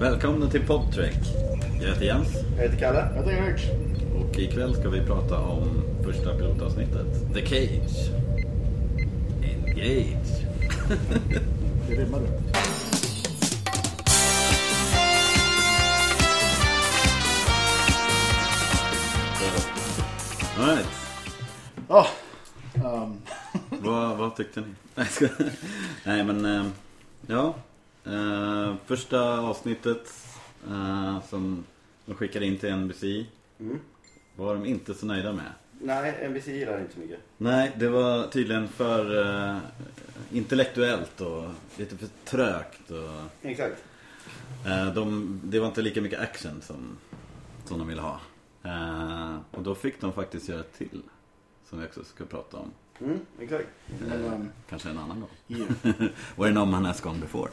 Välkomna till Podtrek. Jag heter Jens Jag heter Kalle. Jag heter Erik. och ikväll ska vi prata om första pilotavsnittet. The Cage. Engage. Det rimmade. Alright. Ja. ehm, Vad, vad tyckte ni? Nej men, eh, ja. Eh, första avsnittet eh, som de skickade in till NBC Mm. var de inte så nöjda med. Nej, NBC gillar inte så mycket. Nej, det var tydligen för eh, intellektuellt och lite för trögt. Och, Exakt. eh, de, det var inte lika mycket action som, som de ville ha. Eh, och då fick de faktiskt göra till. Som vi också ska prata om. Mm, exakt. men, ehm, Kanske en annan gång. yeah. Where no man has gone before.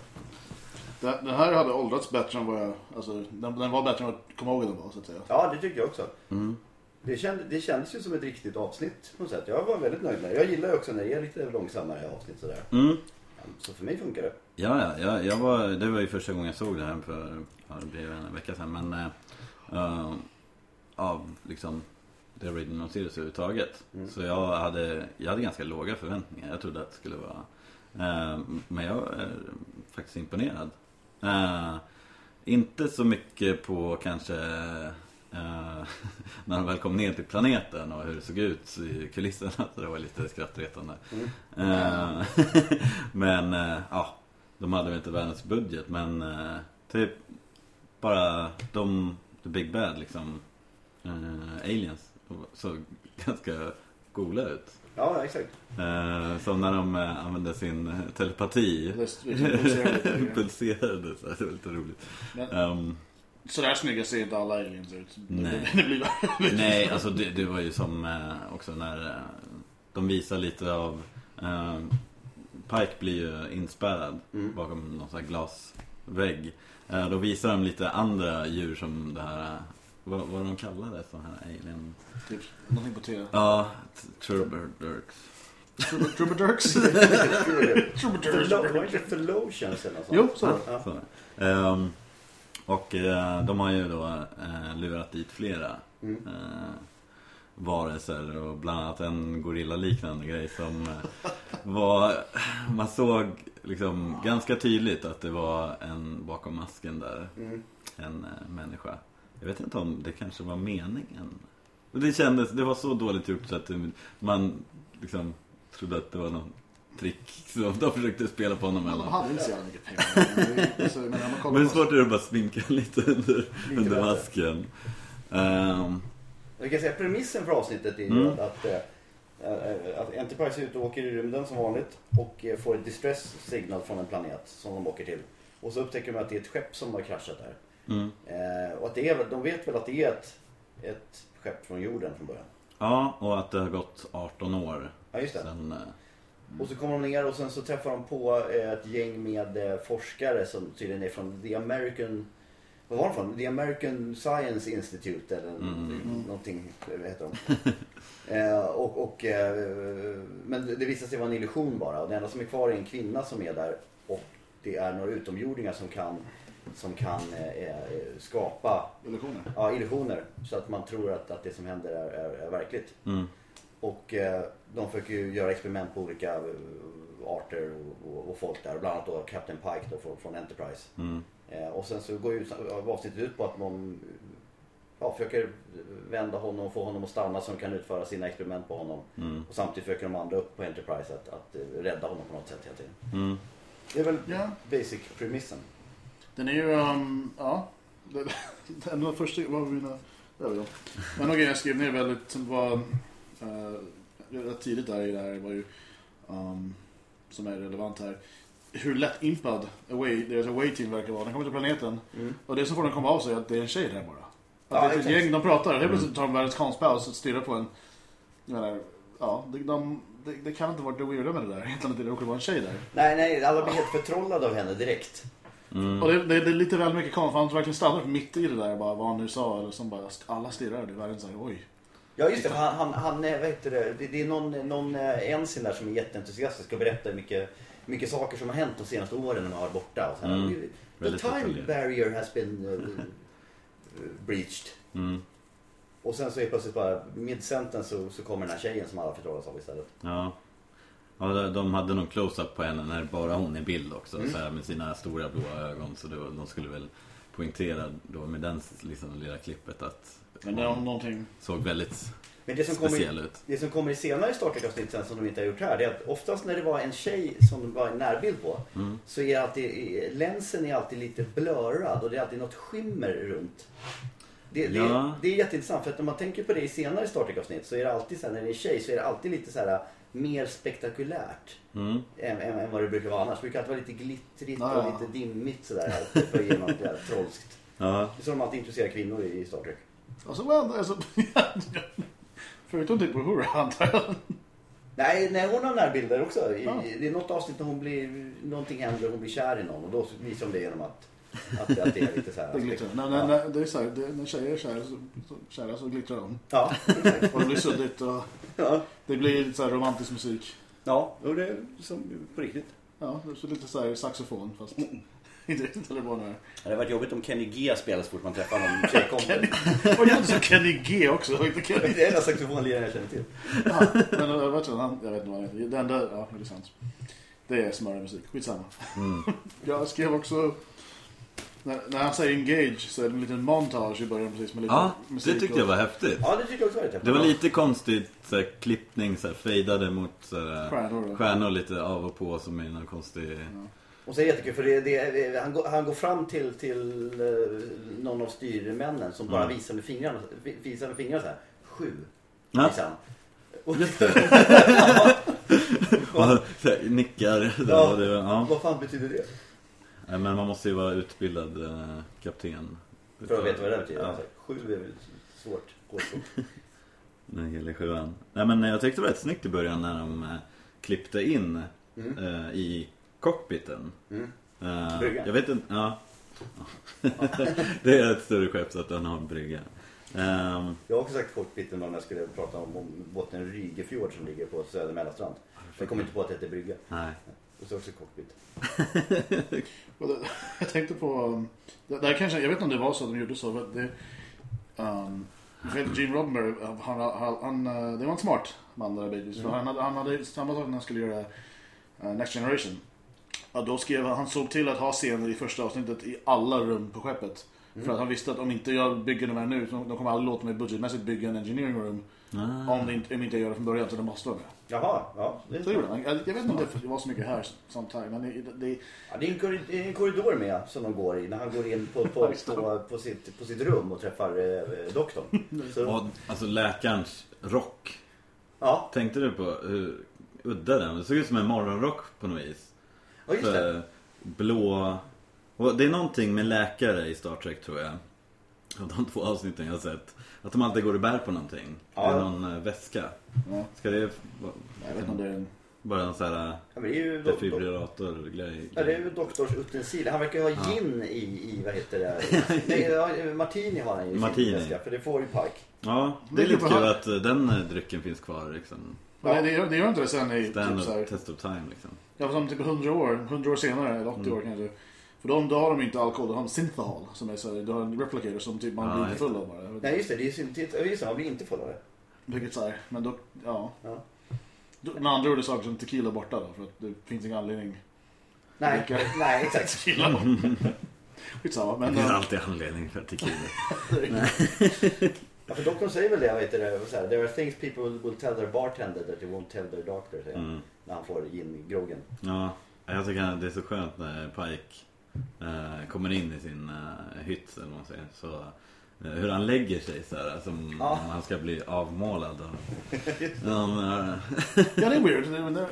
Den här hade åldrats bättre än vad jag... Alltså, den, den var bättre än vad jag kommer ihåg den var, så att säga. Ja, det tycker jag också. Mm. Det, känd, det kändes ju som ett riktigt avsnitt på något sätt. Jag var väldigt nöjd med det. Jag gillar ju också när det är lite långsammare avsnitt sådär. Mm. Så för mig funkar det. Ja, ja, ja jag var, det var ju första gången jag såg det här för ja, det blev en vecka sedan. Men eh, av liksom The Original Series överhuvudtaget. Mm. Så jag hade, jag hade ganska låga förväntningar. Jag trodde att det skulle vara... Eh, men jag är faktiskt imponerad. Uh, inte så mycket på kanske uh, när de väl kom ner till planeten och hur det såg ut i kulisserna. Så det var lite skrattretande. Mm. Uh, men ja, de hade väl inte världens budget men typ bara de, the big bad liksom, aliens såg ganska coola ut. Ja, exakt. Eh, som när de eh, använde sin telepati. Det liksom pulserade så här, det var lite roligt. Men, Ehm, sådär snygga ser inte alla aliens ut. Nej. Det, blir bara... Nej, alltså det, det var ju som eh, också när eh, de visar lite av eh, Pike blir ju inspärrad Mm. bakom någon sån här glasvägg. Eh, då visar de lite andra djur som det här, eh, vad, vad de kallar det, sån här alien... Typ, någonting på T. Ja, Turberdurks. Troubadours? Förlo- Troubadours. Var det inte eller något sånt? Jo, så var det. Ja. Så. Ehm, och eh, de har ju då eh, lurat dit flera Mm. eh, varelser och bland annat en gorillaliknande grej som eh, var, man såg liksom ganska tydligt att det var en bakom masken där, Mm. en människa. Jag vet inte om det kanske var meningen. Det kändes, det var så dåligt gjort så att man liksom trodde att det var någon trick som de försökte spela på honom De eller hade inte så jävla mycket pengar. Men hur på- svårt är det att bara sminka lite under, under bättre. masken? Ehm, Jag kan säga premissen för avsnittet är ju Mm. att, att, eh, eh, att Enterprise är ute och åker i rymden som vanligt och eh, får ett distress signal från en planet som de åker till. Och så upptäcker de att det är ett skepp som har kraschat där. Mm. Eh, och att det är, de vet väl att det är ett, ett skepp från jorden från början. Ja, och att det har gått 18 år Ja, just det. sen... eh, Och så kommer de ner och sen så träffar de på eh, ett gäng med forskare som tydligen är från The American vad var de från? The American Science Institute eller Mm. någonting, vad heter de? eh, och, och, eh, men det visar sig vara en illusion bara och det enda som är kvar är en kvinna som är där och det är några utomjordingar som kan, som kan eh, eh, skapa Illusioner. ja, illusioner så att man tror att, att det som händer är, är, är verkligt. Mm. Och eh, de försöker ju göra experiment på olika eh, arter och, och, och folk där. Bland annat då Captain Pike då från, från Enterprise. Mm. Eh, och sen så går ju avsnittet ut på att de ja, försöker vända honom och få honom att stanna så de kan utföra sina experiment på honom. Mm. Och samtidigt försöker de andra upp på Enterprise att, att eh, rädda honom på något sätt hela tiden. Mm. Det är väl Ja. basic premissen. Den är ju, um, ja. Den, var första, vad var mina, där var de. Men någon grej jag skrev ner väldigt, som var uh, rätt tidigt där i det här var ju, um, som är relevant här. Hur lätt impad away, deras away team verkar vara. Den kommer till planeten. Mm. Och det som får den komma av sig är att det är en tjej där bara. Att Ja, det är ett gäng, de pratar, helt plötsligt tar de världens konstpaus och stirrar på en. Jag menar, ja, de, de, det, det kan inte vara det weirda med det där. Egentligen att det råkar vara en tjej där. Nej, nej, alla blir helt förtrollade av henne direkt. Mm. Och det, det, det är lite väl mycket konst, för han verkligen stannar mitt i det där bara vad han nu sa. Eller som bara, alla stirrar, det är världen såhär, oj. Ja just det, för han, han, han vad heter det, det, det är någon, någon eh, ensin där som är jätteentusiastisk och berättar hur mycket mycket saker som har hänt de senaste åren när man har varit borta. Och här, Mm. The Väldigt time detaljerat. barrier has been uh, breached. Mm. Och sen så är plötsligt bara mid-sentence så, så kommer den här tjejen som alla förtrollades av istället. Ja. Ja, de- de hade någon close-up på henne när bara hon är i bild också. Mm. Så här, med sina stora blåa ögon. Så det var, de skulle väl poängtera då med den liksom, lilla klippet att Men det någonting... såg väldigt Men det som kommer, speciell ut. det som kommer i senare Star Trek-avsnitt sen som de inte har gjort här, det är att oftast när det var en tjej som det var en närbild på, Mm. så är alltid, länsen är alltid lite blurrad och det är alltid något skimmer runt. Det, det, Ja. det är jätteintressant för att om man tänker på det i senare Star Trek-avsnitt så är det alltid så här, när det är en tjej så är det alltid lite så här mer spektakulärt Mm. än, än, än vad det brukar vara annars. Det brukar alltid vara lite glittrigt ja. och lite dimmigt sådär för att ge något jävla trollskt. Ja. Det är så de alltid intresserar kvinnor i Star Trek. Alltså, well, alltså... Förutom typ på Uhura, antar jag. Nej, nej, hon har närbilder också. I, Ja. Det är något avsnitt när hon blir, någonting händer och hon blir kär i någon och då visar de det genom att, att, att det är lite så här. Det glittrar. Nej, nej, nej, det är så här, det, när tjejer är kära så, så, kära så glittrar de. Ja, exakt. Och det blir suddigt och Ja, det blir lite så här romantisk musik. ja och det är som på riktigt. Ja, det är så lite så här saxofon fast inte riktigt eller vad det är. Det hade varit jobbigt om Kenny G spelar så fort man träffar någon tjejkompis. Och jag som Kenny G också. Inte Det Kenny. är den enda saxofonliraren jag känner till. Ja, men jag vet inte, han, jag vet inte vad han heter. Det enda, ja det är sant. Det är smörremusik, skitsamma. Mm. Jag skrev också, när, när han säger engage så är det en liten montage i början precis med lite ja, musik. det tyckte jag var häftigt. Ja, det tycker jag också var rätt Det var lite konstigt så här, klippning, så här, fejdade mot så här, Stjärnor då. stjärnor lite av och på som är någon konstig... Och så är det jättekul för det, det, han, går, han går fram till, till eh, någon av styrmännen som bara Mm. visar med fingrarna, visar med fingrarna så här. Sju. Ja. Visar han. Och, Och så här, nickar. Det Ja. det, ja. Vad fan betyder det? Men man måste ju vara utbildad eh, kapten. För att veta vad det där betyder. Ja. Alltså, sju är väl svårt. Kodspråk. Den hela sjuan. Nej men jag tyckte det var rätt snyggt i början när de eh, klippte in Mm. eh, i cockpiten. Mm. Eh, Brygga. jag vet inte, ja. det är ett större skepp så att den har en brygga. Ehm, Jag har också sagt cockpiten när jag skulle prata om, om båten Rygefjord som ligger på söder Mälarstrand. Jag kom inte på att det heter brygga. nej. Och så också cockpit. Jag tänkte på, um, det, det här kanske, jag vet inte om det var så att de gjorde så. men Det, um, Gene Roddenberry, han, han, han, eh, det var en smart man där Babies. För han, hade, han hade samma sak när han skulle göra eh, Next Generation. Ja, då skrev han, han såg till att ha scener i första avsnittet i alla rum på skeppet. För att han visste att om inte jag bygger de här nu, de kommer aldrig låta mig budgetmässigt bygga en engineering room. Ah. Om, det inte, om inte jag gör det från början, så det måste vara med. Jaha, ja. Det Så gjorde. Jag, jag vet inte om det var så mycket här samtidigt, men det, det, ja, det, är en korridor, med som de går i när han går in på, på, på, på, sitt, på sitt rum och träffar eh, doktorn. Så, Och, alltså läkarens rock. ja, Tänkte du på hur udda den? Det såg ut som en morgonrock på något vis. ja, just det. Blå... Och det är någonting med läkare i Star Trek tror jag. Av de två avsnitten jag har sett. Att de alltid går och bär på någonting. Ja. Det är någon eh, väska. ja, Ska det vara jag vet inte om det är en... bara en sån här Ja, men det är ju do, do, defibrillator-grej? ja, det är ju doktorsutensil. Han verkar ju ha gin i, i, vad heter det? Nej, ja, martini har han ju i sin Martini. väska, För det får ju Pike. Ja, det är lite på kul att eh, den eh, drycken finns kvar liksom. Ja. Det, gör, det gör inte det sen i typ Stand så här, test of time liksom. Ja, som typ 100 år, 100 år senare, eller 80 Mm. år kanske. För de, då har de inte alkohol, de har synthahol som är så du har en replicator som typ man blir full av bara. Vet Nej just det, det är syntet. Just det, han blir inte full av det. Vilket så här, men då, ja. Ja. Då, med andra ord är saker som tequila borta då, för att det finns ingen anledning. Nej, Vilka? nej exakt. Tequila. Skitsamma, men... Det finns äh, alltid anledning för tequila. Ja, för doktorn säger väl det, heter det, så här, there are things people will tell their bartender that they won't tell their doctor, säger. Mm. När han får gin-groggen. Ja, jag tycker att det är så skönt när Pike eh, kommer in i sin eh, hytt eller vad man säger. Så, eh, hur han lägger sig så här, som Ja. om han ska bli avmålad. Och, ja, men, eh, Ja, det är weird. Det, det,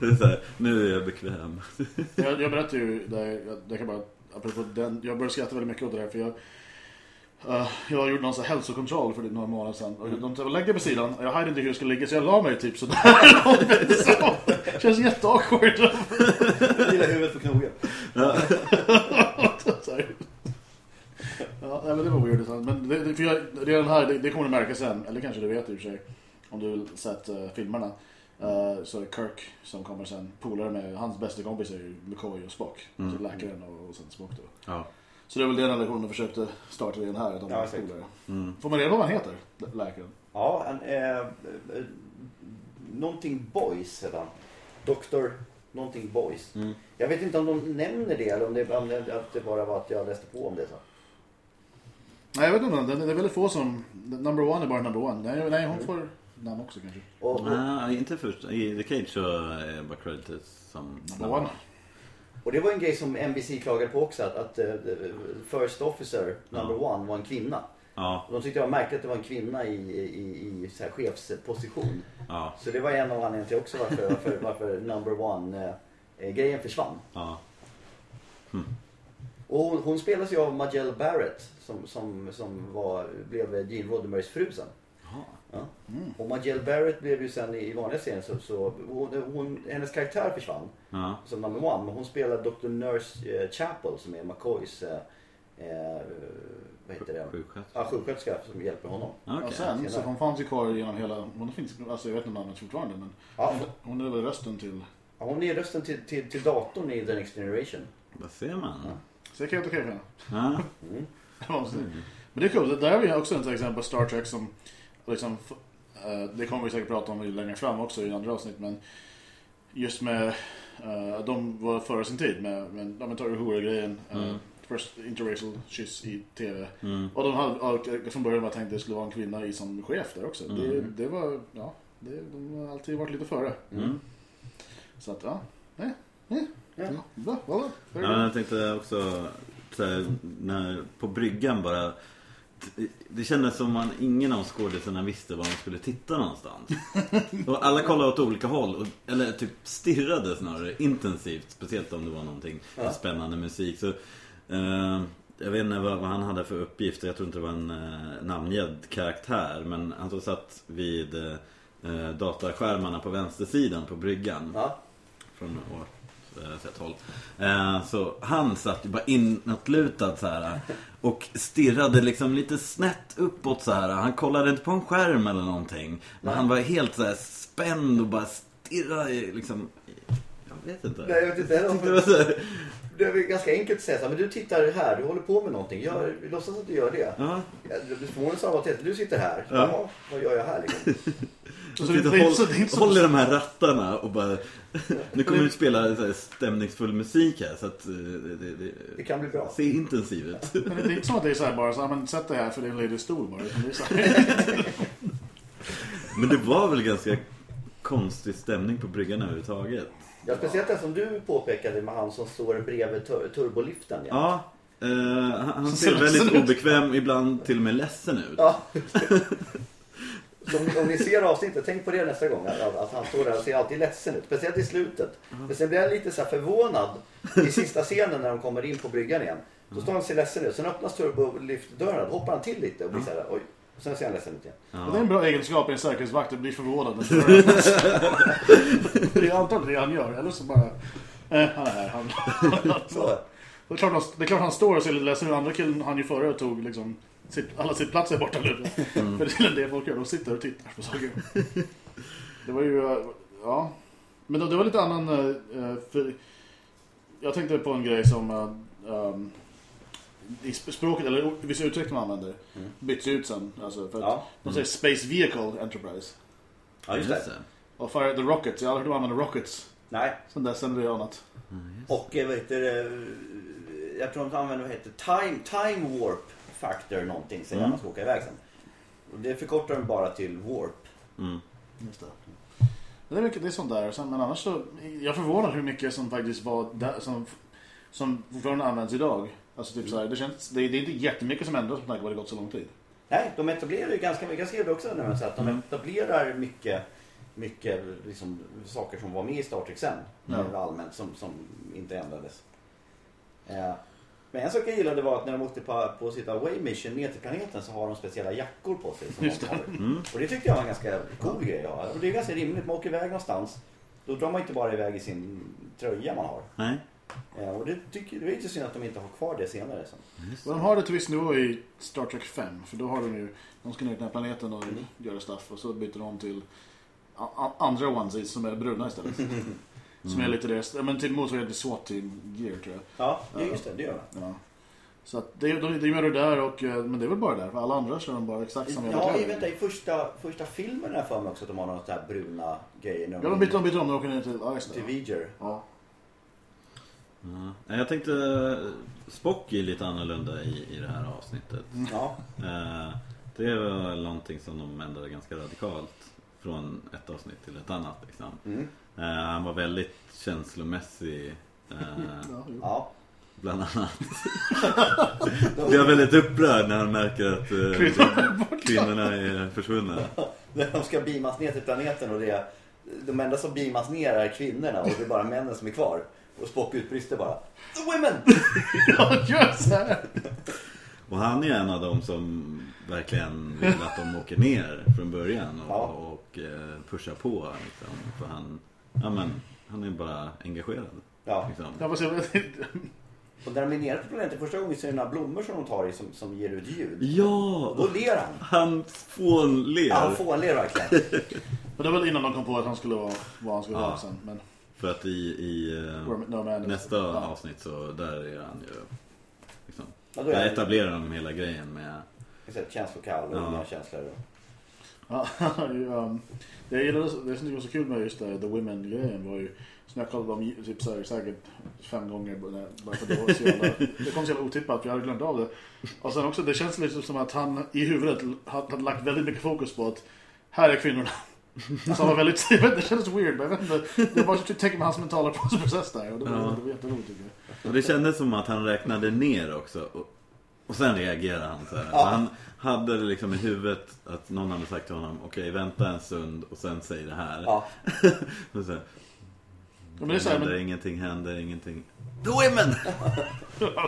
det, är så här, nu är jag bekväm. jag, jag berättade ju, där, jag, jag kan bara, apropå den, jag började skratta väldigt mycket åt det där, för jag eh, jag gjorde någon sån här hälsokontroll för några månader sedan. Och de sa lägg dig på sidan. Jag hade inte hur jag skulle ligga så jag la mig typ sådär. så. Känns jätteawkward. Lilla huvudet på knogen här. Ja, nej, men det var weird. Men det, det, för jag, redan här, det, det kommer du märka sen. Eller kanske du vet i och för sig. Om du sett uh, filmerna. Uh, så är det Kirk som kommer sen, polare med, hans bästa kompis är ju McCoy och Spock. Mm. Så läkaren och, och sen Spock då. Ja. Så det är väl den relationen de försökte starta igen här, de Ja, är polare. Mm. Får man reda på vad han heter, läkaren? Ja, en, eh, eh, någonting Boys heter han. Doktor någonting Boys. Mm. Jag vet inte om de nämner det eller om det, om det, att det bara var att jag läste på om det. Så. Nej jag vet inte, det är väldigt få som, number one är bara number one. Nej, nej hon får namn också kanske. Och, och, Nej, inte först. I The Cage så är bara credited som... Number one. och det var en grej som NBC klagade på också. Att, att eh, First Officer number Ja. one var en kvinna. Ja, Och de tyckte det var märkligt att det var en kvinna i, i, i så här chefsposition. ja, Så det var en av anledningarna till också varför, varför, varför number one eh, eh, grejen försvann. ja. Och hon, hon spelas ju av Majel Barrett som, som, som var, blev Gene Roddenberrys fru sen. Ja. Mm. Och Majel Barrett blev ju sen i, vanliga serien så, så hon, hon, hennes karaktär försvann Ja, som number one. Men hon spelar Dr. Nurse eh, Chapel som är McCoys eh, eh, vad heter det? sjuksköterska. Ja, sjuksköterska som hjälper honom. Okej. Och sen så hon fanns ju kvar genom hela, hon finns, alltså jag vet inte om hon används fortfarande men Ja, hon är väl rösten till, ja, hon är rösten till, till, till datorn i The Next Generation. Vad ser man? så det kan jag inte okej för henne. Ja. Mm. Men det är kul, det där har vi också ett exempel på Star Trek som liksom, eh, det kommer vi säkert prata om längre fram också i andra avsnitt men just med, eh, de var före sin tid med, med de tar grejen Mm. First interracial kyss i TV. Mm. Och de hade, och från början var tänkt att det skulle vara en kvinna i som chef där också. Det, Mm. det var, ja, det, de har alltid varit lite före. Mm. Så att, ja. Nej, nej. Ja. Ja. Bra, bra. Ja, jag tänkte också så här, när, på bryggan bara det kändes som man ingen av skådisarna visste var de skulle titta någonstans. Och alla kollade åt olika håll, och, eller typ stirrade snarare intensivt. Speciellt om det var någonting Ja. spännande musik. Så, eh, jag vet inte vad, vad han hade för uppgift. Jag tror inte det var en eh, namngedd karaktär. Men han så satt vid eh, dataskärmarna på vänstersidan på bryggan Ja. från eh, sett håll. Eh, så han satt ju bara inåtlutad så här och stirrade liksom lite snett uppåt så här. Han kollade inte på en skärm eller någonting. Men han var helt så här spänd och bara stirrade liksom. Jag vet inte. Nej, jag vet inte heller. det är ganska enkelt att säga så här, men du tittar här, du håller på med någonting. Gör, låtsas att du gör det. ja. Du förvånad av att du sitter här. Ja. Ja. vad gör jag här liksom? Så Så det- inte så- det inte håll, så- håller de här rattarna och bara Nu kommer vi spela så här stämningsfull musik här så att eh, det, det, Det kan bli bra. ser intensiv ut. Men det är inte som att det är så här bara så här, men sätt dig här för det är en ledig stol bara. Så Men det var väl ganska konstig stämning på bryggan överhuvudtaget. Ja, speciellt det som du påpekade med han som står bredvid tur turboliften. Ja. Ja, eh, han, han Så ser väldigt obekväm, ibland till och med ledsen ut. ja. Så om, om ni ser avsnittet, tänk på det nästa gång. Att, att han står där och ser alltid ledsen ut. Speciellt i slutet. Men sen blir jag lite så här förvånad i sista scenen när de kommer in på bryggan igen. Då står han och ser ledsen ut. Sen öppnas turboliftdörren. Då hoppar han till lite och blir så här, oj. Och sen ser han ledsen ut igen. och det är en bra egenskap i en säkerhetsvakt att bli förvånad. det är antagligen det han gör. Eller så bara, eh, han är här. Han, det, är klart han, det är klart han står och ser lite ledsen ut. Andra killen han ju och tog liksom alla sitt plats är borta nu. För det är det folk gör. De sitter och tittar på saker. Det var ju, eh, ja. Men det var lite annan, eh, för jag tänkte på en grej som eh, um, i sp- språket, eller vissa uttryck man använder, Mm. byts ut sen. Alltså för att Ja. de säger Space Vehicle Enterprise. ja, just det. Och Fire the Rockets, jag har aldrig hört dem använda Rockets. Nej. Sen dess sen det är annat. Och eh, vad heter det? Jag tror de använder vad heter time, time warp factor någonting. Säger Mm. han ska åka iväg sen. Och det förkortar de bara till warp. Mm. Just det. Det är, mycket, det är sånt där. Sen, men annars så, jag är förvånad hur mycket som faktiskt var där, som, som fortfarande används idag. Alltså typ så här, det, känns, det, är- det är inte jättemycket som ändras med tanke på att det gått så lång tid. Nej, de etablerar ju ganska mycket. Jag skrev det också när man säger att de Mm. etablerar mycket, mycket liksom, saker som var med i Star Trek sen. Eh, Allmänt som, som inte ändrades. Eh, Men en sak jag gillade var att när de åkte på, på sitt away mission ner till planeten så har de speciella jackor på sig. Som Just de har. Mm. Och det tyckte jag var en ganska cool grej. Ja. Och det är ganska rimligt. Man åker iväg någonstans. Då drar man inte bara iväg i sin tröja man har. Nej. Eh, Och det, tycker, det är lite synd att de inte har kvar det senare. Så. Och de har det till viss nivå i Star Trek 5. För då har de ju, de ska ner till den här planeten och Mm. göra stuff. Och så byter de om till andra onesies som är bruna istället. Som är lite deras, men till motsvarighet till SWAT Team Gear tror jag. Ja, ja, just det. Det gör de. Ja. Så att det, de, de gör det där och, eh, men det är väl bara där. För alla andra kör de bara exakt samma Ja, i, kläder. vänta, i första, första filmen är jag för mig också att de har några sådana här bruna grejer. Ja, de byter om, byter om när de åker ner till Iceland. Till Viger. Ja. Ja. Jag tänkte Spock är lite annorlunda i, i det här avsnittet. Ja, Eh, Det är väl någonting som de ändrade ganska radikalt från ett avsnitt till ett annat. Liksom. mm. Eh, Han var väldigt känslomässig. eh, Ja. Bland annat. Är väldigt upprörd när han märker att eh, kvinnorna är försvunna. När de ska beamas ner till planeten och det är, de enda som beamas ner är kvinnorna och det är bara männen som är kvar. Och Spock utbrister bara The women! Ja, gör så här. Och han är en av dem som verkligen vill att de åker ner från början och, Ja. och pushar på. Liksom. För han, ja, men, han är bara engagerad. Ja, Liksom. Får se. och när de är nere på planeten första gången så är det några blommor som de tar i som, som ger ut ljud. Och Ja! då ler han. Han fånler. Ja, han fånler verkligen. Men det var väl innan de kom på att han skulle vara vad han skulle Ja. vara sen. Men, För att i, i eh, no, man, nästa ja. avsnitt så där är han ju liksom, Ja, då där är han etablerar de hela grejen med känslokall och Ja. inga känslor. Ja, um, det jag gillade, det som var så kul med just det, The Women-grejen var ju som jag kollade om typ så här, säkert fem gånger bara bara för det var så jävla, det kom så jävla otippat för jag hade glömt av det. Och sen också, det känns lite som att han i huvudet hade, lagt väldigt mycket fokus på att här är kvinnorna. Alltså han var väldigt, jag det kändes weird men jag vet inte, var så tänker man hans mentala process där och det var, Ja. det var jätteroligt tycker jag. Och det kändes som att han räknade ner också. Och, och sen reagerade han så här. Ja. Han hade det liksom i huvudet att någon hade sagt till honom Okej, vänta en stund och sen säg det här. Ja, Och så, här, men det är så här, händer men, ingenting, händer ingenting. The women!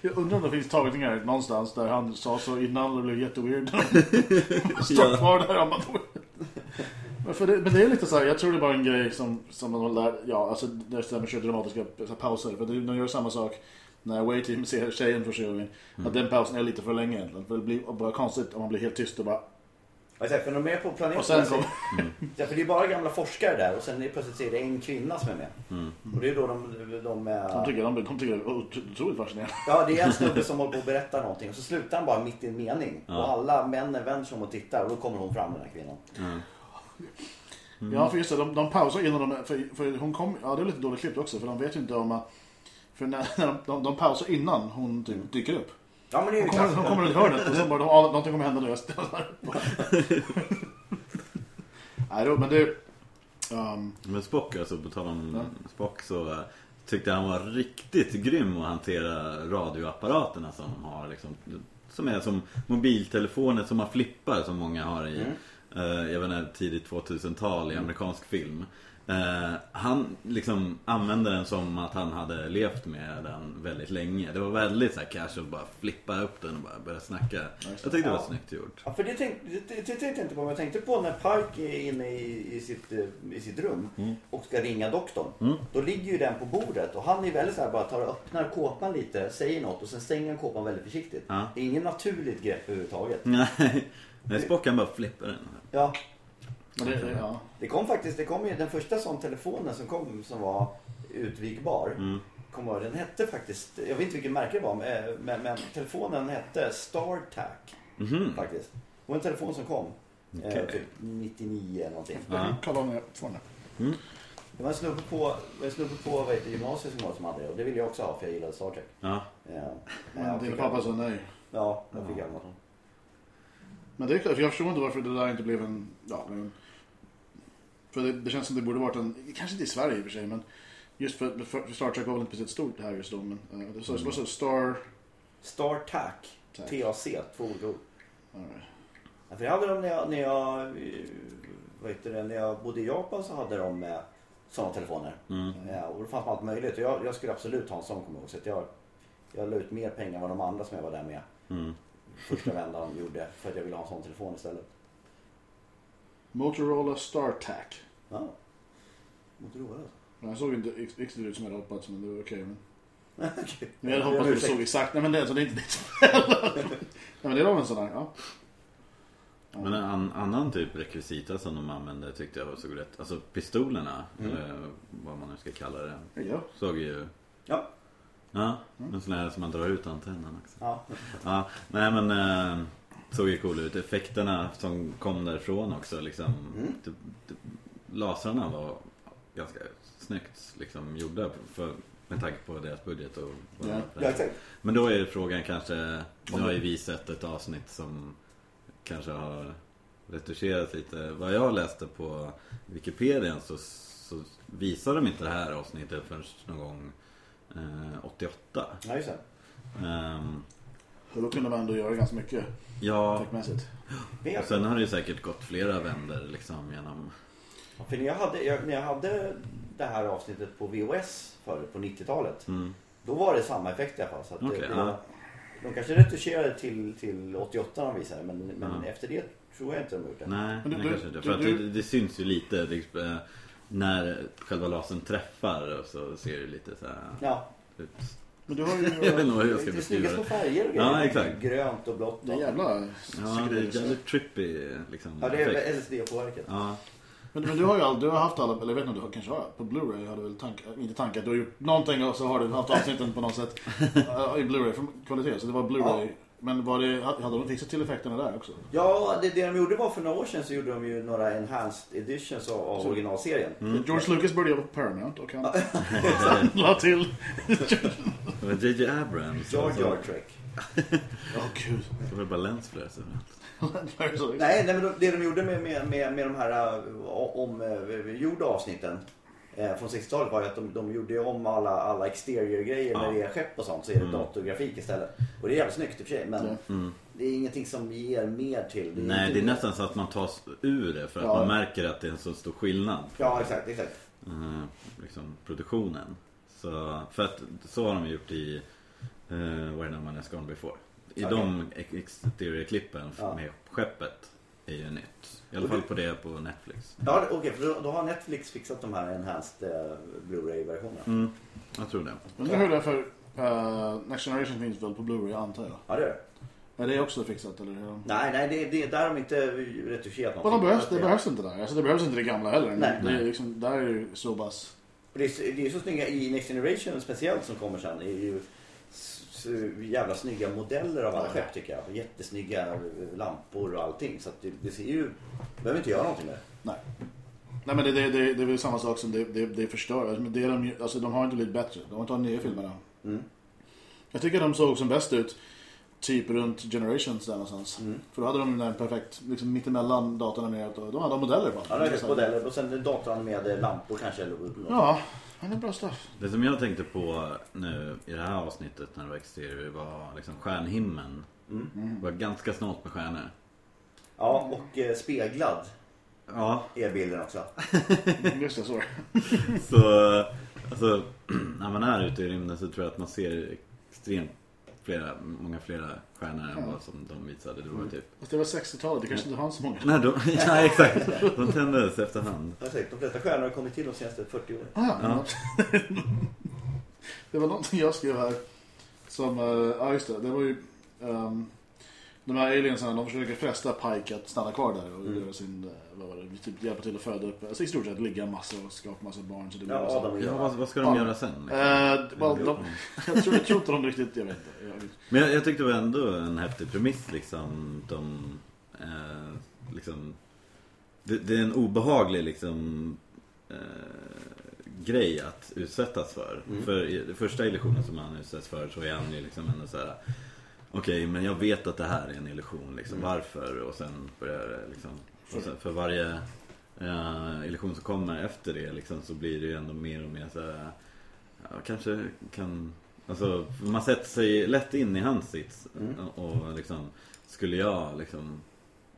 jag undrar om det finns tagningar någonstans där han sa så innan det blev jätteweird. Står kvar där och man men, för det, men det är lite så här, jag tror det är bara en grej som, som man lär, ja alltså det stämmer kör dramatiska så här, pauser. För det, de gör samma sak när Way Team ser tjejen första gången. Att den pausen är lite för länge egentligen. För det blir bara konstigt om man blir helt tyst och bara... jag säger, för de är på planeten. Och sen kom... Ja, för det är bara gamla forskare där och sen är det plötsligt så är det en kvinna som är med. Mm. Och det är då de... de, De är, tycker, de, de tycker det är otro- otroligt fascinerande. ja, det är en snubbe som håller på att berätta någonting och så slutar han bara mitt i en mening. Ja. Och alla männen vänder sig om och tittar och då kommer hon fram den här kvinnan. Ja. Ja, för just det, de, de pausar innan de... För, för hon kom... Ja, det är lite dåligt klippt också. För de vet ju inte om... att- För när, när de, de, de pausar innan hon typ dyker upp. Ja men det är ju Hon kommer, hon klassiskt. kommer runt hörnet och så bara, ja, någonting kommer hända nu. Nej, då, men det... Um, Men Spock, alltså på tal om Ja. Spock så eh, tyckte han var riktigt grym att hantera radioapparaterna som de har liksom, Som är som mobiltelefoner som man flippar som många har i Mm. eh, Jag vet inte, tidigt 2000-tal i amerikansk film eh, Han liksom använde den som att han hade levt med den väldigt länge Det var väldigt så här casual, bara flippa upp den och bara börja snacka Jag tyckte det var snyggt gjort Ja, för det tänkte, det, det tänkte jag inte på. Men jag tänkte på när Pike är inne i, i, sitt, eh, i sitt rum Mm. och ska ringa doktorn. Mm. Då ligger ju den på bordet och han är väldigt så här bara tar och öppnar kåpan lite, säger något och sen stänger han kåpan väldigt försiktigt. Ja. Det är ingen naturligt grepp överhuvudtaget. Nej, Spock kan bara flippa den Ja, det, det, ja. det kom faktiskt, det kom ju den första sån telefonen som kom som var utvikbar. mm. Kom den hette faktiskt, jag vet inte vilket märke det var, men, men, men telefonen hette StarTac Mhm. faktiskt. Det var en telefon som kom. Eh, Okej. typ 99 eller någonting. Ja. Jag får den. Det var en snubbe på, en snubbe på vad heter, gymnasiet som, var som hade det och det ville jag också ha för jag gillade Star Trek. Ja, Ja, men Men jag din pappa sa nej. Ja, jag fick aldrig något. Men det är klart, jag förstår inte varför det där inte blev en... Ja, men, för det, det känns som det borde varit en... Kanske inte i Sverige i och för sig, men just för, för, för Star Trek var väl inte speciellt stort här just då. Men uh, det så, så, så Star... StarTac, Tac. TAC, två olika ord. Right. Ja, för jag hade dem när jag, när jag, eh, vad heter det, när jag bodde i Japan så hade de eh, sådana telefoner. mm. Ja, och det fanns allt möjligt. Och jag, jag skulle absolut ha en sån kommer jag ihåg. Så att jag, jag la ut mer pengar än vad de andra som jag var där med Mm. första vändan gjorde. För att jag ville ha en sån telefon istället. Motorola StarTac. Ja. Motorola alltså. Men Jag såg inte riktigt ut som jag hade hoppats, men det var okej. men... Okej. Men jag hade hoppats att det ursäkt. såg exakt. Nej men det, alltså, det är inte ditt. Nej men det var en sån där, ja. Men en an, annan typ rekvisita som de använde tyckte jag var så rätt. Alltså pistolerna, Mm. eller vad man nu ska kalla det. Ja. Såg ju... Ja. Ja, en sån här som man drar ut antennen också. Ja. Ja, nej men eh, såg ju cool ut. Effekterna som kom därifrån också liksom. Mm. Det, det, lasrarna var ganska snyggt liksom gjorda för, med tanke på deras budget och vad Ja. exakt. Men då är frågan kanske, nu har ju vi sett ett avsnitt som kanske har retuscherat lite. Vad jag läste på Wikipedia så, så visar de inte det här avsnittet förrän någon gång eh, 88. Ja, just det. Ehm, Så då kunde man ändå göra ganska mycket ja, och sen har det ju säkert gått flera vänder liksom genom... Ja, För när jag, hade, jag, när jag hade det här avsnittet på VOS förr på 90-talet. Mm. Då var det samma effekt i alla fall. Så att Okej, det, ja. de kanske retuscherade till, till 88 när de visade men, men Ja. efter det tror jag inte de har gjort det. Nej, Men du- nej du- kanske inte. du- För att du- det, det syns ju lite det, eh, när själva lasern träffar och så ser det lite så här Ja, ut. Men du har ju... Jag vet inte vad jag ska det är beskriva små det. färger och Ja, grejer. exakt. Grönt och blått. Det är och- jävla Ja, det är jävligt trippy liksom. Ja, det är. LSD-påverkat. Ja, Men, men du har ju all, du har haft alla, eller jag vet inte om du har kanske har, på Blu-ray har du väl tank, inte tankar, du har gjort någonting och så har du haft avsnitten på något sätt eh, i Blu-ray kvalitet. Så det var Blu-ray. Men var det, hade de fixat till effekterna där också? Ja, det, det de gjorde var för några år sedan så gjorde de ju några enhanced editions av, av originalserien. Mm. George Lucas började på Paramount och han la till... JJ Abrams. Jar alltså. Jar Trek. Åh gud. Det var bara lensflares överallt. Nej, nej men de- det de gjorde med, med, med, med de här uh, omgjorda avsnitten eh, från 60-talet var ju att de, de gjorde om alla, alla exterior-grejer Ja. när det är skepp och sånt så är det Mm. datorgrafik istället. Och det är jävligt snyggt i och för sig men. Mm. det är ingenting som ger mer till. Det Nej, det är nästan så att man tas ur det för att Ja. man märker att det är en så stor skillnad. Ja, exakt, exakt. eh, liksom, produktionen. Så, för att så har de gjort i uh, Where No Man Has Gone Before. I Okej. de ex- exterior-klippen Ja. med skeppet är ju nytt. I alla fall på det på Netflix. Ja, det- okej, för då, då har Netflix fixat de här enhanced eh, Blu-ray-versionerna. Mm, jag tror det. Men det hör jag för uh, Next Generation finns väl på Blu-ray antar jag? Ja, det är det. Är det också fixat eller? Nej, nej, det, det, där har de inte retuscherat Men någonting. det behövs, det behövs inte där. Alltså det behövs inte det gamla heller. Nej. det är Nej. liksom, där är det ju så pass... Det är, så- det är så snygga i Next Generation speciellt som kommer sen. Det är ju jävla snygga modeller av alla Ja. skepp tycker jag. Jättesnygga lampor och allting. Så det, det ser ju... behöver inte göra någonting med det. Nej. Nej men det, det, det, det är väl samma sak som det, det, det förstör. Alltså, men det är de, alltså, de har inte blivit bättre. De har inte nya filmerna. Mm. Jag tycker de såg som bäst ut typ runt Generations där någonstans. Mm. För då hade de den perfekt, liksom mittemellan datorn och de hade modeller på. Ja, det modeller och sen datoranimerade lampor kanske. Eller något. Ja, det är bra stuff. Det som jag tänkte på nu i det här avsnittet när det var exterior var liksom stjärnhimlen. Mm. Det var ganska snålt med stjärnor. Ja, och eh, speglad Ja, är bilden också. Just det, så. så alltså, när man är ute i rymden så tror jag att man ser extremt flera, många flera stjärnor än vad som de visade. Det var typ... Fast det var 60-talet, det kanske inte fanns så många. Nej, de, ja exakt. De tändes efterhand. Sagt, de flesta stjärnor har kommit till de senaste 40 åren. Ah, ja. Ja. det var någonting jag skrev här. Som, eh, ja just det, det var ju... ehm, de här aliensarna, de försöker fresta Pike att stanna kvar där och Mm. göra sin, eh, vad var det, typ hjälpa till att föda upp, alltså i stort sett ligga massor och skapa massa barn. Så det blir Ja, och Ja, vad, vad ska de Ja. göra sen? Liksom? Eh, well, de, jag, tror, jag tror inte de riktigt, jag vet inte. Jag, Men jag, jag tyckte det var ändå en häftig premiss liksom. De, eh, liksom det, det är en obehaglig liksom eh, grej att utsättas för. Mm. För i den första illusionen som han utsätts för så är han ju liksom ändå så här. Okej, men jag vet att det här är en illusion. Liksom. Mm. Varför? Och sen börjar det liksom. Och sen, för varje eh, illusion som kommer efter det liksom, så blir det ju ändå mer och mer så här. Ja, kanske kan Alltså, man sätter sig lätt in i hans sits Mm. och liksom Skulle jag liksom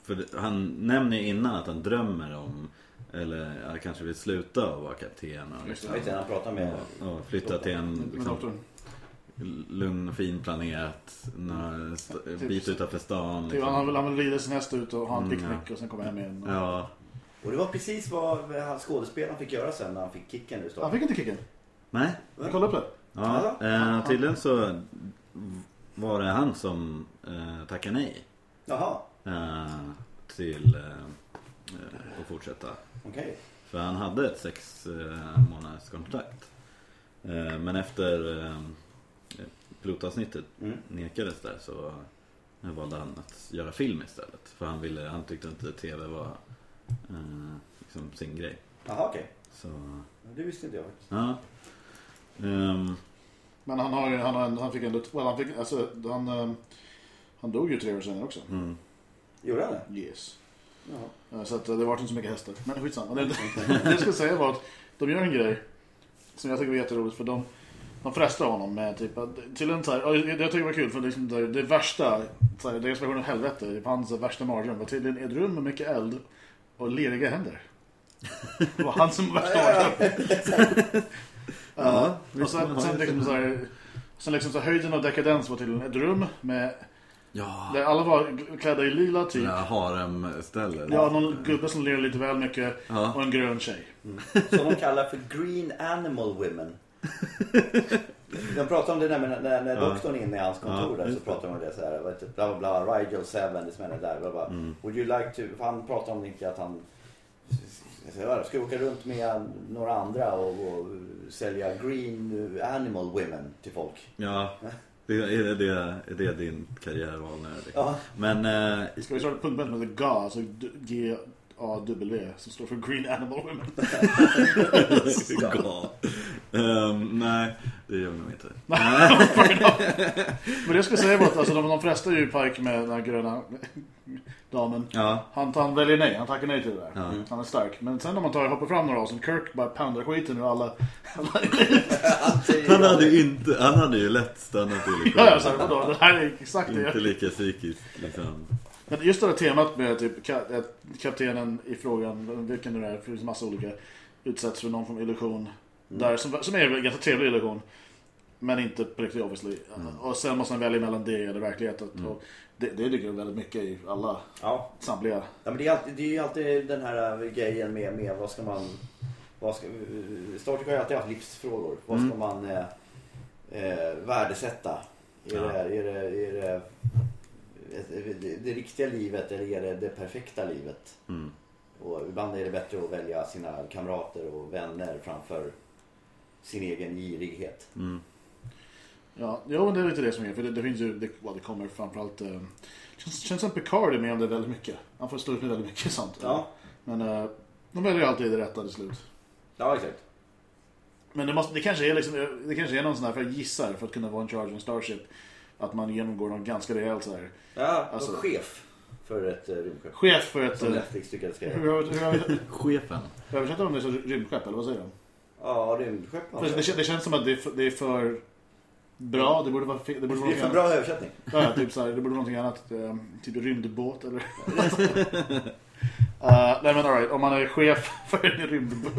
För han nämner ju innan att han drömmer om Eller kanske vill sluta att vara kapten och, Jag liksom, vet inte, han pratar med... och, och flytta till en liksom. Lugn och fin planet några st- Typ bit utanför stan Typ, liksom. han, vill, han vill rida sin häst ut och ha en Mm, picknick och sen komma hem igen. Ja, Och det var precis vad han skådespelaren fick göra sen när han fick kicken. Då. Han fick inte kicken. nej Jag kollade upp det. Ja, Alltså? eh, tydligen så var det han som eh, tackade nej Jaha. eh, till eh, att fortsätta. Okej. För han hade ett sex eh, månaders kontrakt. Eh, men efter eh, pilotavsnittet Mm. nekades där så valde han att göra film istället. För han, ville, han tyckte inte TV var eh, liksom sin grej. Jaha, okej. Så, Det visste inte jag faktiskt. ja. Ehm, Men han har ju, han, har, en- han fick ändå, well, han fick, alltså, han, eh, han dog ju tre år senare också. mm. Gjorde han det? Yes. Ja. Eh, Så att eh, det var inte så mycket hästar. Men skitsamma. Det, det jag skulle säga var att de gör en grej som jag tycker var jätteroligt för de, de frestar honom med typ att, till en så här, det jag tycker var kul för liksom det, det värsta, så här, deras version av helvete, hans värsta mardröm var tydligen ett rum med mycket eld och leriga händer. Det var han som var värsta mardröm. Ja, Uh, och sen, sen, liksom så här, sen liksom så här, höjden av dekadens var tydligen ett rum med, Ja, där alla var klädda i lila typ. ja harem-ställe. Ja, någon gubbe som ler lite väl mycket Ja. och en grön tjej. Som de kallar för Green Animal Women. De pratar om det där med när, när Ja. doktorn är inne i hans kontor Ja, där så det. pratar de om det så här. Vet, bla bla bla, Rigel 7, det som är där. Bla, bla. Mm. Would you like to... för Han pratar om inte att han ska åka runt med några andra och, och sälja Green Animal Women till folk. Ja, det, är, det, är det din karriärval nu? Ja. Men eh, Ska vi starta ett punktband som heter GA, alltså G-A-W, som står för Green Animal Women. Ehm, nej, det gör vi nog inte. Men det jag skulle säga var att alltså, de, de frestar ju Pike med den här gröna damen. Ja, Han, han väljer nej, han tackar nej till det där. Ja. Han är stark. Men sen när man tar hoppar fram några avsnitt, Kirk bara poundar skiten ur alla. han hade ju inte, han hade ju lätt stannat liksom. ja, ja, så här, vadå, det här är exakt det. Inte lika psykiskt liksom. Men just det här temat med typ, ka- att kaptenen i frågan, vilken det är, det finns massa olika, utsätts för någon form av illusion. Där, som, som är en ganska trevlig illusion. Men inte på riktigt obviously. Och sen måste man välja mellan det eller verkligheten. Och det, det ligger väldigt mycket i alla, Ja, samtliga. Ja, men det, är alltid, det är ju alltid den här grejen med, med vad ska man... Vad ska, Star Trek har ju alltid haft livsfrågor. Vad ska Mm. man eh, eh, värdesätta? Är, Ja. det, är, det, är det, det, det riktiga livet eller är det det perfekta livet? Mm. Och ibland är det bättre att välja sina kamrater och vänner framför sin egen girighet. Mm. Ja, men det är lite det som är. För det, det finns ju, det, well, det kommer framförallt... Eh, känns, känns som Picard är med om det väldigt mycket. Han får stå ut med väldigt mycket sånt. Ja, Men eh, de väljer ju alltid det rätta till slut. ja exakt. Men det, måste, det, kanske är liksom, det kanske är någon sån här, för jag gissar, för att kunna vara en charge en Starship, att man genomgår någon ganska rejält så här. Ja, Alltså- chef för ett eh, rymdskepp. Chef för ett... Som eh, Netflix tycker att ska Hur, göra. hur, hur, Chefen. översätter de det som rymdskepp, eller vad säger de? Ja, rymdskepp. Det, det känns som att det är för, det är för bra, det borde vara det borde vara Det är för bra översättning. Ja, ja, typ så här, det borde vara någonting annat. eh, Typ rymdbåt eller... uh, nej men alright, om man är chef för en rymdbåt,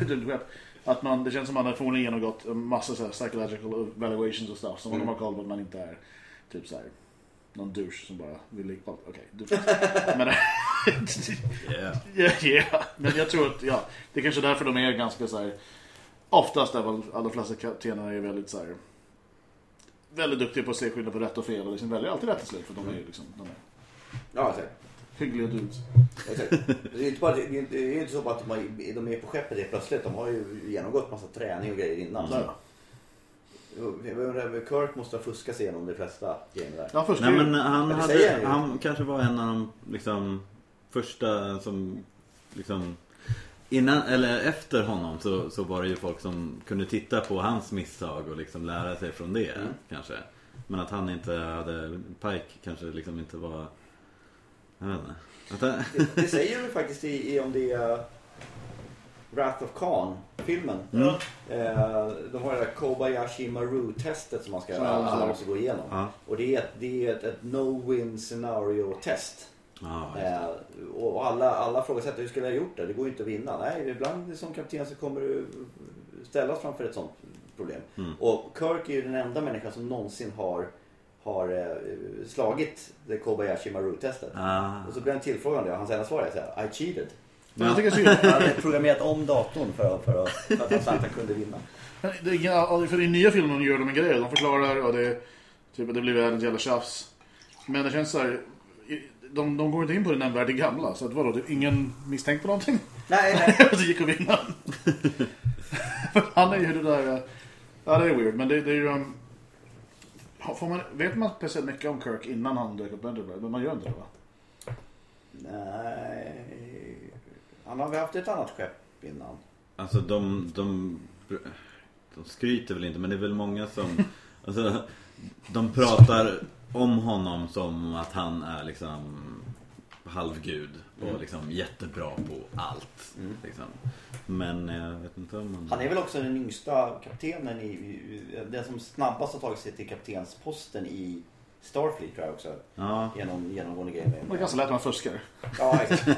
rymdskepp. Att man, det känns som att man har förmodligen genomgått en massa så här psychological evaluations och stuff som Mm. de har kollat på att man inte är typ så här någon douche som bara vill ligga... Okej, du... Men... Yeah. Ja. men jag tror att ja, det är kanske därför de är ganska så här. Oftast är väl alla flesta kaptener är väldigt så här. Väldigt duktiga på att se skillnad på rätt och fel och liksom väljer alltid rätt till slut för de är ju liksom de är Ja, exakt. Hyggliga dudes. exakt. Det är inte, bara, det är inte, det är inte så bara att de, är på skeppet helt plötsligt. De har ju genomgått massa träning och grejer innan. Undrar, Kirk måste ha fuskat sig igenom de flesta grejerna där. Ja, Nej men han, hade, han kanske var en av de liksom, första som liksom Innan, eller efter honom så, så var det ju folk som kunde titta på hans misstag och liksom lära sig från det Mm. kanske. Men att han inte hade, Pike kanske liksom inte var, jag vet inte. Att han, Det, det säger de faktiskt i, i om det är Wrath of Khan-filmen. Mm. Eh, de har det där Kobayashi Maru-testet som man ska, Som alla alla har. måste gå igenom. ja. Och det är ett, det är ett, ett no-win scenario-test. Ja, just det. Eh, och alla, alla frågasätter hur skulle jag ha gjort det? Det går ju inte att vinna. Nej, ibland som kapten så kommer du ställas framför ett sånt problem. Mm. Och Kirk är ju den enda människan som någonsin har, har eh, slagit det Kobayashi Maru-testet. Ah. Och så blir han tillfrågad det och hans enda svar är så här, I cheated. Men jag tycker synd. Han hade programmerat om datorn för att, för att, för att han att kunde vinna. Det För i nya filmen gör de en grej. De förklarar och det, typ, det blir världens jävla tjafs. Men det känns så här. i- de, de går inte in på det nämnvärt i gamla. Så att vadå, det ingen misstänkt på någonting? Nej, nej. så gick och vinna. Han är ju det där... Ja, det är weird. Men det, det är ju... Um, får man, vet man speciellt mycket om Kirk innan han dök upp Enterprise? Men man gör inte det va? Nej. Han har väl haft ett annat skepp innan. Alltså de, de, de skryter väl inte men det är väl många som alltså, De pratar om honom som att han är liksom halvgud och liksom jättebra på allt. Mm. Liksom. Men jag vet inte om han... Han är väl också den yngsta kaptenen i den som snabbast har tagit sig till kaptensposten i Starfleet tror jag också. Ja, Genom genomgående grejer. Det är ganska lätt att man fuskar. Ja, exakt.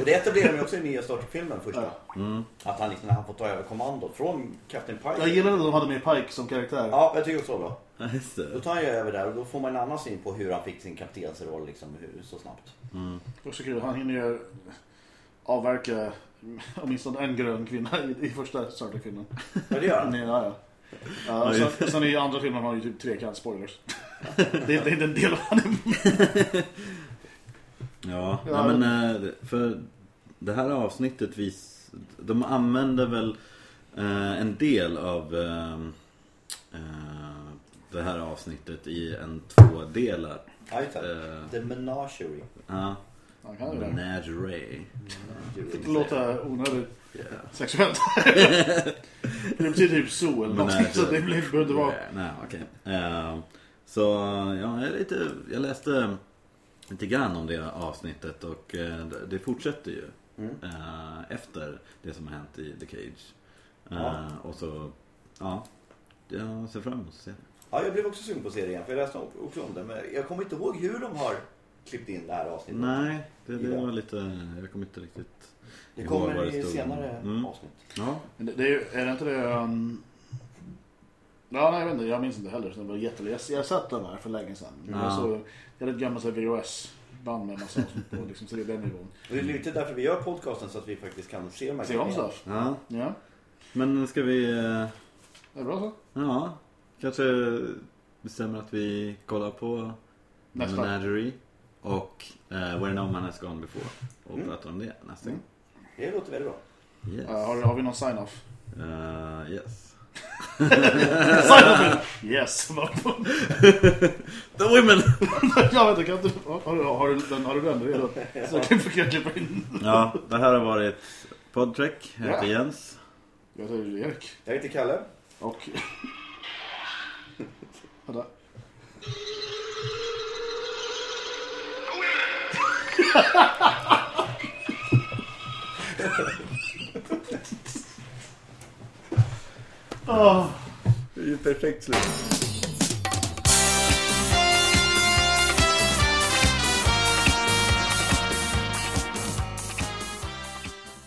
Och det etablerar de också i nya Star Trek-filmen första. mm. Att han liksom, när han får ta över kommandot från Captain Pike. Jag gillade att de hade med Pike som karaktär. Ja, jag tycker också det var bra. Då tar han ju över där och då får man en annan syn på hur han fick sin kaptensroll liksom, hur, så snabbt. Mm. Är också kul. Han hinner ju avverka åtminstone en grön kvinna i, i första Star Trek-filmen. Ja, det gör han. Ja, ja. Ja, sen, sen i andra filmen har han ju typ trekant spoilers. det, det är inte en del av honom. Ja, Ja. Nej, men eh, för det här avsnittet vis, De använder väl eh, en del av eh, eh, det här avsnittet i en tvådelar. Ja, just det. Eh, The Menagerie. ja, Han det. Menagerie. Det låter onödigt Yeah. sexuellt. det betyder typ zoo eller någonting. Så det blir- behöver inte vara... Nej, okej. Eh, så ja, jag, lite, jag läste lite grann om det avsnittet och eh, det- det fortsätter ju. Mm. eh, efter det som har hänt i The Cage. Eh, Ja. Och så, ja, jag ser fram emot att se det. Ja, jag blev också sugen på att se det igen för jag läste också om det. Men jag kommer inte ihåg hur de har klippt in det här avsnittet. Nej, det, det var lite, jag kommer inte riktigt Det kommer det i stod. senare Mm. avsnitt. Ja, Det, det är, är det inte det... Um... Ja, nej, jag vet inte. Jag minns inte heller. Så det var jättelänge. Jag, jag satt den här för länge sedan. Ja. jag, så, jag hade ett gammalt VHS-band med massa avsnitt på. Liksom, så det är den nivån. Och det är lite därför vi gör podcasten så att vi faktiskt kan se de här Se om stuff. ja. Ja, Men ska vi, eh, det är bra så. ja, kanske bestämmer att vi kollar på Nästa. Menagerie och eh, Where No Man Has Gone Before och Mm. pratar om det nästa Mm. gång. Det låter väldigt bra. Yes. Uh, har, har vi någon sign-off? Eh, yes. sign-off! Yes! The Women! jag vet inte, kan du... Har, du- har, du den, har du den redo? Så jag kan jag klippa in. ja, det här har varit Podtrek. Jag heter Ja. Jens. Jag heter Erik. Jag heter Kalle. Och... Vänta. Oh. Det är ju perfekt slut.